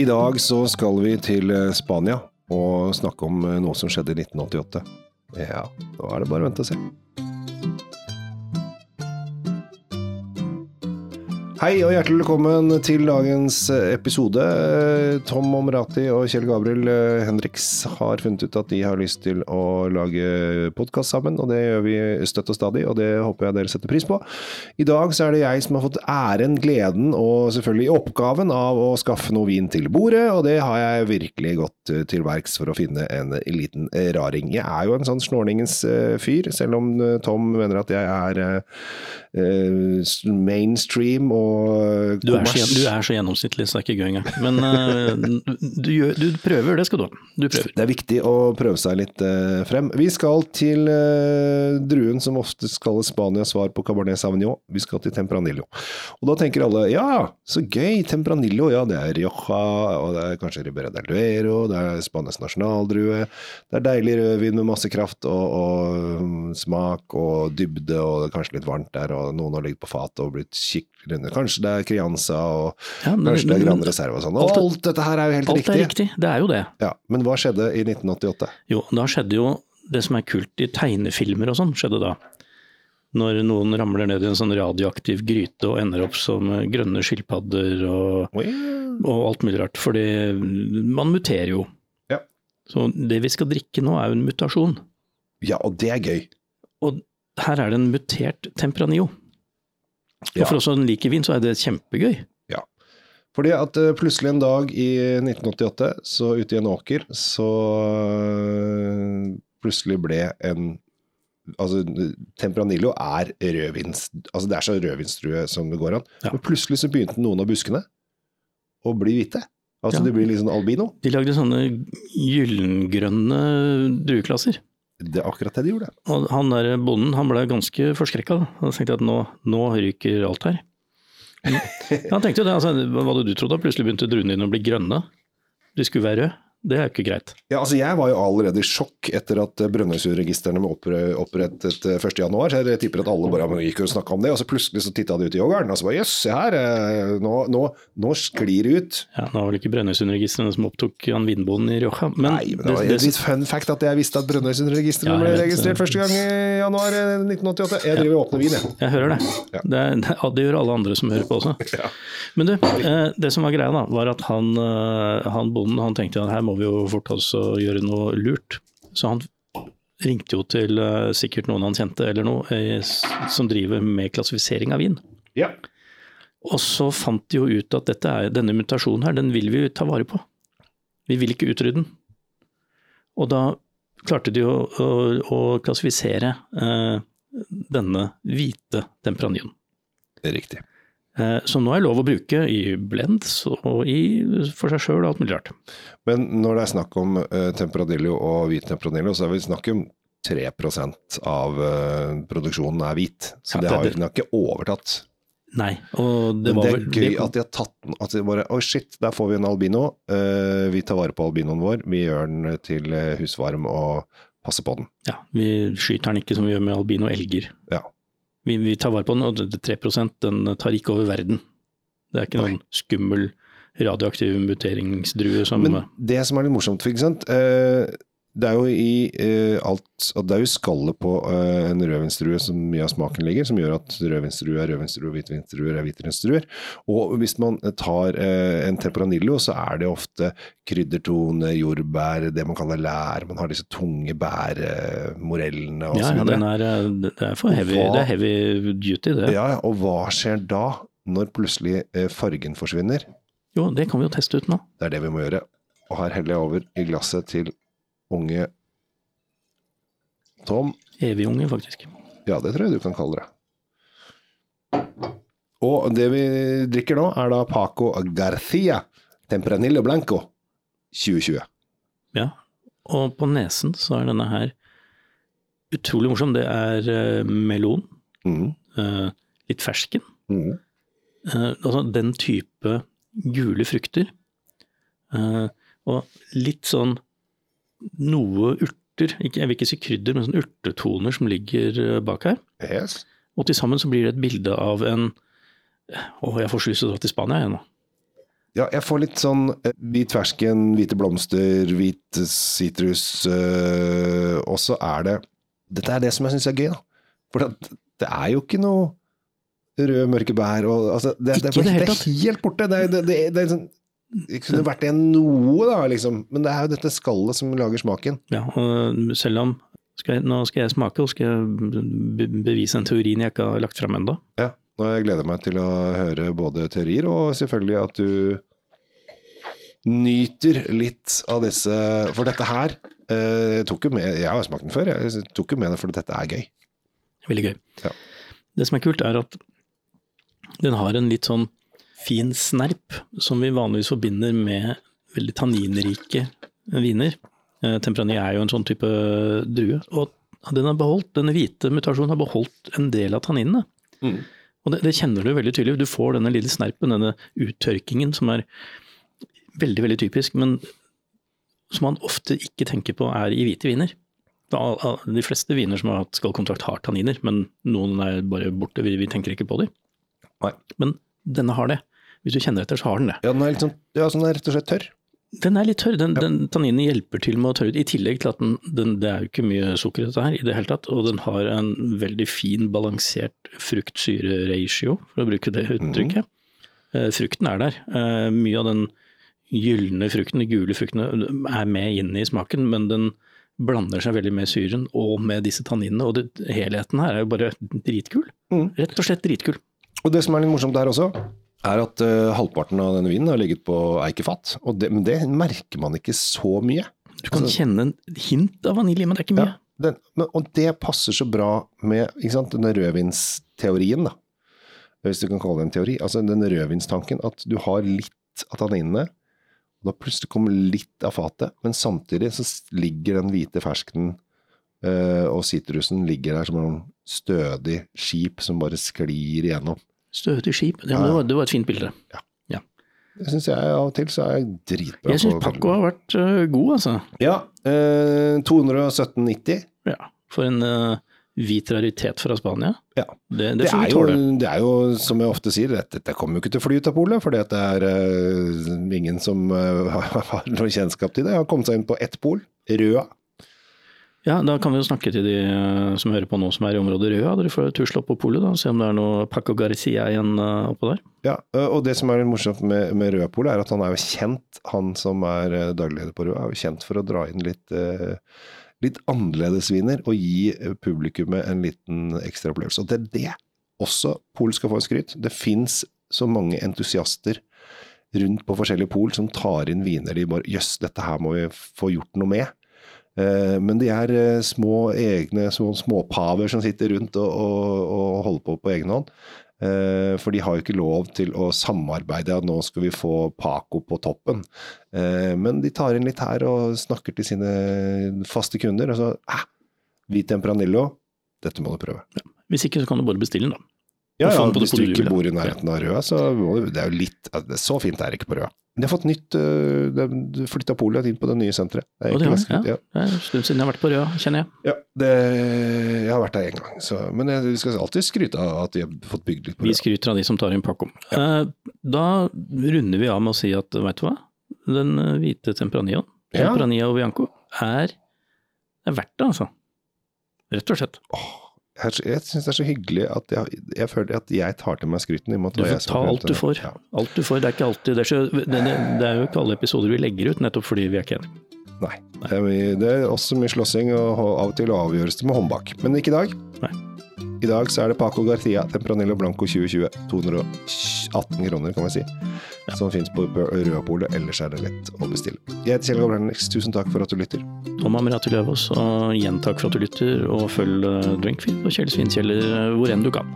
I dag så skal vi til eh, Spania og snakke om eh, noe som skjedde i 1988. Ja, da er det bare å vente og se. Hei og hjertelig velkommen til dagens eh, episode. Tom Omrati og Kjell Gabriel eh, Henriks har funnet ut at de har lyst til å lage podkast sammen, og det gjør vi støtt og stadig, og det håper jeg dere setter pris på. I dag så er det jeg som har fått æren, gleden og selvfølgelig oppgaven av å skaffe noe vin til bordet, og det har jeg virkelig gått eh, til verks for å finne en liten raring. Jeg er jo en sånn snorningens fyr, selv om Tom mener at jeg er mainstream og du er, så, du er, så, gjennomsnittlig, så det er ikke gøy engang. Men uh, du, gjør, du, prøver, det skal du ha. Du prøver. Det er viktig å prøve seg litt uh, frem. Vi skal til uh, druen som ofte kalles Spanias svar på Cabernet Sauvignon. Vi skal til Tempranillo. Og da tenker alle ja, så gøy, Tempranillo. Ja, det er Rioja, og det er kanskje Ribera del Duero, det er Spanias nasjonaldrue. Det er deilig rødvin med masse kraft og, og smak og dybde, og det er kanskje litt varmt der, og noen har ligget på fatet og blitt skikkelig. Kanskje det er Crianza og ja, men, kanskje det er Gran Reserve og sånn. Alt, alt, dette her er jo helt alt riktig. Alt er riktig, det er jo det. Ja, Men hva skjedde i 1988? Jo, da skjedde jo det som er kult i tegnefilmer og sånn, skjedde da. Når noen ramler ned i en sånn radioaktiv gryte og ender opp som grønne skilpadder og, oh, yeah. og alt mulig rart. Fordi man muterer jo. Ja. Så det vi skal drikke nå er jo en mutasjon. Ja, og det er gøy. Og her er det en mutert Tempranillo. Og for oss som liker vin, så er det kjempegøy. Ja. Fordi at uh, plutselig en dag i 1988, så ute i en åker, så uh, plutselig ble en Altså, Tempranillo er rødvins... Altså, det er så rødvinsdrue som det går an. Ja. Men plutselig så begynte noen av buskene å bli hvite. Altså, ja. det blir litt sånn albino. De lagde sånne gyllengrønne drueklasser. Det er akkurat det de gjorde. Og han der bonden han ble ganske forskrekka. Han tenkte at nå, nå ryker alt her. Han tenkte jo det, altså, hva hadde du trodd da? Plutselig begynte druene dine å bli grønne. De skulle være røde. Det er jo ikke greit. Ja, altså Jeg var jo allerede i sjokk etter at Brønnøysundregistrene ble opprettet 1.1. Så jeg tipper at alle bare gikk og snakka om det, og så plutselig så titta de ut i yoghurten og så bare jøss, se her, eh, nå, nå, nå, sklir det ut. Ja, Nå var det ikke Brønnøysundregistrene som opptok Jan Vindboen i Rioja. Men Nei, men det var det, litt fun fact at jeg visste at Brønnøysundregistrene ja, ble registrert første gang i januar 1988. Jeg driver og åpner vin, jeg. Jeg hører det. Ja. Det, det. det, gjør alle andre som hører på også. Ja. Men du, eh, det som var greia da, var at han, eh, han bonden han tenkte at her må vi jo fort oss gjøre noe lurt. Så han ringte jo til uh, sikkert noen han kjente eller noe, eh, som driver med klassifisering av vin. Ja. Og så fant de jo ut at er, denne mutasjonen her, den vil vi ta vare på. Vi vil ikke utrydde den. Og da klarte de å, å, å klassifisere uh, denne hvite temperanien. Riktig. Eh, som nå er lov å bruke i blends og i, for seg sjøl og alt mulig rart. Men når det er snakk om uh, Temperadillo og hvit Temperadillo, så er vi snakk om 3 av uh, produksjonen er hvit. Så ja, det, har, den har ikke overtatt. Nei, og det var vel Det er gøy at de har tatt den At de bare Oi, shit, der får vi en albino. Uh, vi tar vare på albinoen vår. Vi gjør den til husvarm og passer på den. Ja, vi skyter den ikke som vi gjør med albino elger. Ja. Vi, vi, tar vare på den, og 3 den tar ikke over verden. Det er ikke noen skummel radioaktiv muteringsdrue som Men det som er litt morsomt, ikke sant. Eh, det er jo i uh, alt Det er jo skallet på uh, en rødvinsdrue som mye av smaken ligger, som gjør at rødvinsdrue er rødvinsdrue, hvitvinsdruer er hvitvinsdruer. Og hvis man tar uh, en temperanillo, så er det ofte kryddertone, jordbær, det man kaller lær. Man har disse tunge bærmorellene og ja, så videre. Ja, er, det er for heavy, hva, det er heavy duty, det. Ja, og hva skjer da, når plutselig fargen forsvinner? Jo, det kan vi jo teste ut nå. Det er det vi må gjøre. Og her heller jeg over i glasset til unge Tom. Evig unge, faktisk. Ja, det tror jeg du kan kalle det. Og det vi drikker nå, er da Paco Garcia Tempranillo Blanco 2020. Ja, og på nesen så er denne her utrolig morsom. Det er uh, melon. Mm. Uh, litt fersken. Mm. Uh, altså den type gule frukter. og litt sånn noe urter, ikke, jeg vil ikke si krydder, men sånn urtetoner som ligger eh, bak her. Yes. Og til sammen så blir det et bilde av en Å, jeg får så lyst til å dra til Spania igjen nå. ja, jeg får litt sånn eh, hvit fersken, hvite blomster, hvit sitrus, øh, og så er det Dette er det som jeg syns er gøy, da. For det, det er jo ikke noe røde, mørke bær og altså, det, det, er helt borte. Det, er- det, det, det, sånn, det kunne vært igjen noe, da, liksom. Men det er jo dette skallet som lager smaken. Ja, og selv om skal jeg, Nå skal jeg smake, og skal jeg be- bevise en teori jeg ikke har lagt fram ennå. Ja, og jeg gleder meg til å høre både teorier og selvfølgelig at du nyter litt av disse For dette her eh, tok jo med Jeg har smakt den før, jeg tok jo med det fordi dette er gøy. Veldig gøy. Ja. Det som er kult, er at den har en litt sånn fin snerp, som vi vanligvis forbinder med veldig tanninrike viner. Temperani er jo en sånn type drue. Og den har beholdt, denne hvite mutasjonen har beholdt en del av tanninene. Mm. Og det, det kjenner du veldig tydelig. Du får denne lille snerpen, denne uttørkingen, som er veldig, veldig typisk, men som man ofte ikke tenker på er i hvite viner. De fleste viner som har hatt skallkontakt har tanniner, men noen er bare borte, vi, vi tenker ikke på dem. Men denne har det. Hvis du kjenner etter, så har den det. Ja, den er sånn, ja, så den er rett og slett tørr. Den er litt tørr, den, den tanninen hjelper til med å tørre ut, i tillegg til at den, den, det er jo ikke mye sukker i dette her i det hele tatt, og den har en veldig fin balansert frukt-syre-ratio, for å bruke det uttrykket. Eh, Frukten er der. Eh, Mye av den gylne frukten, de gule fruktene, er med inn i smaken, men den blander seg veldig med syren og med disse tanninene, og det, helheten her er jo bare dritkul. Mm. Rett og slett dritkul. Og det som er litt morsomt der også, er at uh, halvparten av denne vinen har ligget på eikefat. Og det, men det merker man ikke så mye. Du kan Altså- kjenne en hint av vanilje, men det er ikke mye. Ja, den, men, og det passer så bra med sant, denne rødvinsteorien, da. Hvis du kan kalle det en teori. Altså den rødvinstanken at du har litt av tanninene, og da plutselig kommer litt av fatet, men samtidig så ligger den hvite fersken uh, og sitrusen ligger der som en stødig skip som bare sklir igjennom. Stødig skip. Ja, det, var, det var et fint bilde. Det syns jeg av og til så er jeg dritbra Jeg syns Paco har vært uh, god, altså. Ja. Uh, 217,90. Ja, for en uh, hvit raritet fra Spania. Ja. Det, det, Det er, jo, det er jo, som jeg ofte sier, dette, dette kommer jo ikke til å fly ut av polet, fordi det er uh, ingen som uh, har, har noe kjennskap til det. Jeg har kommet seg inn på ett pol, Røa. Ja, da kan vi jo snakke til de øh, som hører på nå som er i området Røa. Dere får tusle opp på polet og se om det er noe Paco Garcia igjen øh, oppå der. Ja, eh, og det som er litt morsomt med, med Røa-polet, er at han er jo kjent, han som er eh, daglig leder på Røa, er jo kjent for å dra inn litt, eh, litt annerledes viner og gi eh, publikummet en liten ekstra opplevelse. Og det er det også Pol skal få skryt. Det fins så mange entusiaster rundt på forskjellige pol som tar inn viner de bare Jøss, dette her må vi få gjort noe med. Eh, Men de er eh, små egne små småpaver som sitter rundt og, og, og holder på på egen hånd. Eh, For de har jo ikke lov til å samarbeide, at nå skal vi få Paco på toppen. Men de tar inn litt her og snakker til sine faste kunder. Og så eh, Hvit Tempranillo, dette må du prøve. Hvis ikke så kan du bare bestille den, da. Ja, ja, hvis du ikke bor i nærheten av Røa, så må du, det er jo litt Så fint er det ikke på Røa. Men de har fått nytt øh, de- flytta polet inn på det nye senteret. Det er den, ganske- ja. Er en stund siden jeg har vært på Røa, kjenner jeg. ja, det, jeg har vært der én gang, så, men vi skal alltid skryte av at de har fått bygd litt på Vi skryter av de som tar inn Paco. Eh, Da runder vi av med å si at, veit du hva, den hvite hvite Temperania Ja. Bianco, er, er verdt det, altså. Rett og slett. Jeg, jeg syns det er så hyggelig at jeg, jeg føler at jeg tar til meg skryten. at Du får ta alt du får. Ja. Alt du får. Det er ikke alltid Det er, så, det, det, er jo ikke alle episoder vi legger ut, nettopp fordi vi er ikke enige. Nei. Det er, mye, det er også mye slåssing, og av og til avgjøres det med håndbak. Men ikke i dag. Nei. I dag så er det Paco Garcia Tempranillo Blanco 2020. 218 kroner, kan vi si. Som fins på Rødpolet. Ellers er det lett å bestille. Jeg heter Kjell Gabrielnix. Tusen takk for at du lytter. Tom Amirati Løvaas, og igjen takk for at du lytter, og følg eh, Drinkfeed og Kjell Svinkjeller hvor enn du kan.